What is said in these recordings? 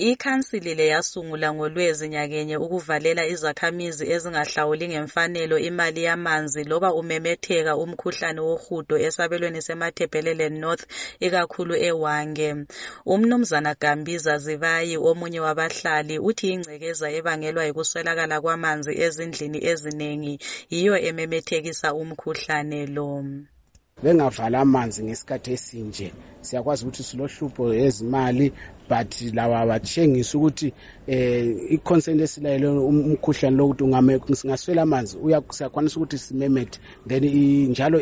Ikhansili le yasungula ngolwezi nyakenye ukuvalela izakhamizi ezingahlawuli ngemfanelo imali yamanzi loba umemetheka umkhuhlane wohudo esabelweni seMatabeleland North ikakhulu eWange. Umnumzana Gambiza Zibayi omunye wabahlali uthi ingcekeza ebangelwa yikuswelakala kwamanzi ezindlini ezinengi yiyo ememethekisa umkhuhlane lo. Bengavala amanzi ngesikhathi esinje. Siyakwazi ukuthi silohlupho ezimali but lawa batshengisa ukuthi eh i-consent esilayelo umkhuhlane lokuthi singaswela amanzi siyakwanisa ukuthi simemethe then njalo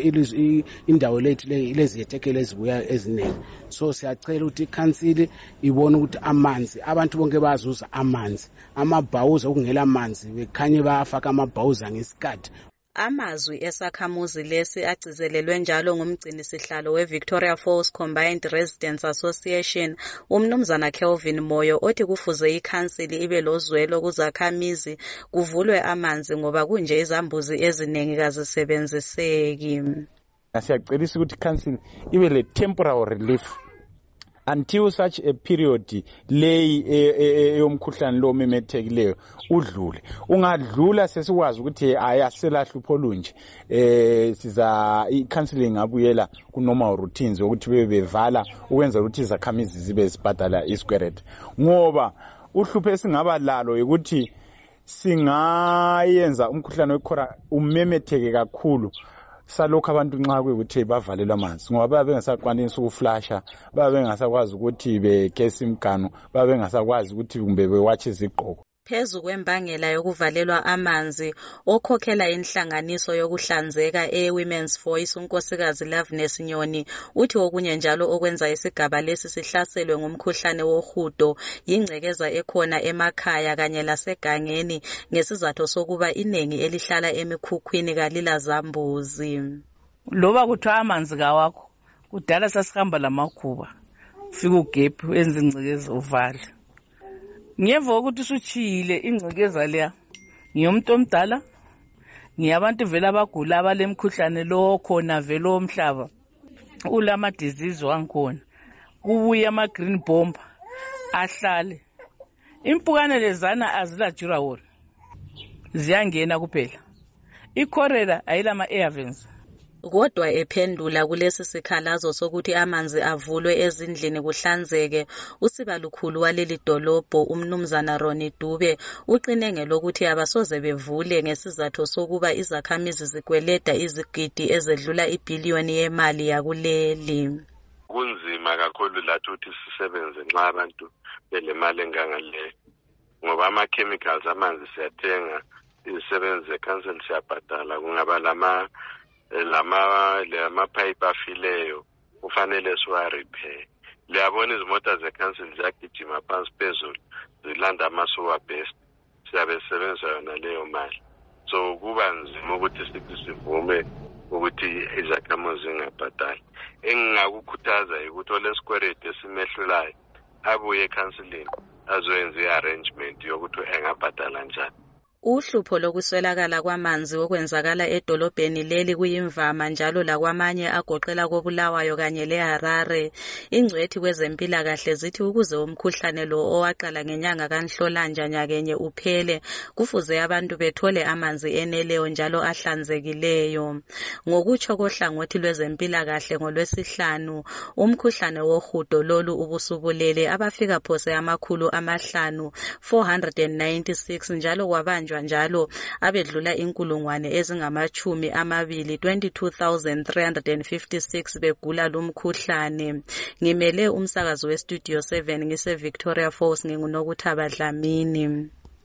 indawo lethu ileziyethekelo ezibuya eziningi so siyacela ukuthi ikhansili ibone ukuthi amanzi abantu bonke bazuza amanzi. Amabhawuza okungela manzi bekhanye bayafaka amabhawuza ngesikhathi Amazwi esakhamuzi lesi agcizelelwe njalo ngumgcini sihlalo weVictoria Falls Combined Residents Association umnumzana Kelvin Moyo othi kufuze ikhansili ibe lozwelo kuzakhamizi kuvulwe amanzi ngoba kunje izambuzi eziningi kazisebenziseki. Siyacebisa ukuthi ikhansili ibe le temporary relief until such a period leyi eyomkhuhlane lo omemethekileyo udlule. Ungadlula sesikwazi ukuthi hayi asisela hlupho olunje eh siza i-counseling ngabuyela ku-normal routines ukuthi bebe bevala ukwenzela ukuthi izakhamizi zibe zibhadala isikwerede ngoba uhlupho esingaba lalo ukuthi singayenza umkhuhlane wekhora umemetheke kakhulu. Salokhu abantu nxa kuyikuthi bavalelwe amanzi ngoba bayabe bengasakwanisi ukuflasha bayabe bengasakwazi ukuthi begesa imiganu bayabe bengasakwazi ukuthi kumbe bewatshe izigqoko phezu kwembangela yokuvalelwa amanzi okhokhela inhlanganiso yokuhlanzeka e-women's voice unkosikazi loveness nyoni uthi okunye njalo okwenza isigaba lesi sihlaselwe ngumkhuhlane wohudo yingcekeza ekhona emakhaya kanye lasegangeni ngesizathu sokuba iningi elihlala emikhukhwini kalilazambuzi loba kuthiwa amanzi kawakho kudala sasihamba lamakhuba ufike ugebhe wenze ingcekeza uvale. Ngiyeva ukuthi usutshiyile ingcekeza leya ngiyomuntu omdala. Ngiyabantu vele abagula abalemkhuhlane lo khona vele omhlaba. Ulama-disease wangikhona. Kubuye ama-green bomber ahlale. Impukane lezana azilajurahol ziyangena kuphela. Ikhorela ayilama-airvens kodwa ephendula kulesi sikhalazo sokuthi amanzi avulwe ezindlini kuhlanzeke usibalukhulu waleli dolobho umnumzana Ronnie Dube uqine ngelokuthi abasoze bevule ngesizathu sokuba izakhamizi zikweleda izigidi ezedlula ibhiliyoni yemali yakuleli. Kunzima kakhulu lathi ukuthi sisebenze nxa abantu belemali engangaleyo ngoba ama-chemicals amanzi siyathenga izisebenzi zekhanseli siyabhadala kungaba lama lama lamapipe afileyo kufanele siwa-repair. Liyabona izimota zekhansili ziyagijima phansi phezulu zilanda ama-sewer best. Siyabe sisebenzisa yona leyo mali. So kuba nzima ukuthi sithi sivume ukuthi izakhamuzi zingabhadali. Engingakukhuthaza ukuthi olesikweleti esimehlulayo abuye ekhansilini azoyenza i-arrangement yokuthi engabhadala njani. Uhlupho lokuswelakala kwamanzi okwenzakala edolobheni leli kuyimvama njalo lakwamanye agoqela kobulawayo kanye leharare. Ingcwethi kwezempilakahle zithi ukuze umkhuhlane lo owaqala ngenyanga kanhlolanja nyakenye uphele kufuze abantu bethole amanzi eneleyo njalo ahlanzekileyo. Ngokutsho kohlangothi lwezempilakahle ngolwesihlanu umkhuhlane wohudo lolu ubusubulele abafika phose amakhulu amahlanu 496 njalo kwabanjwa njalo abedlula inkulungwane ezingamachumi amabili 22,356 begula lumkhuhlane ngimele umsakazo westudio 7 ngise Victoria Falls ngingunokuthaba Dlamini.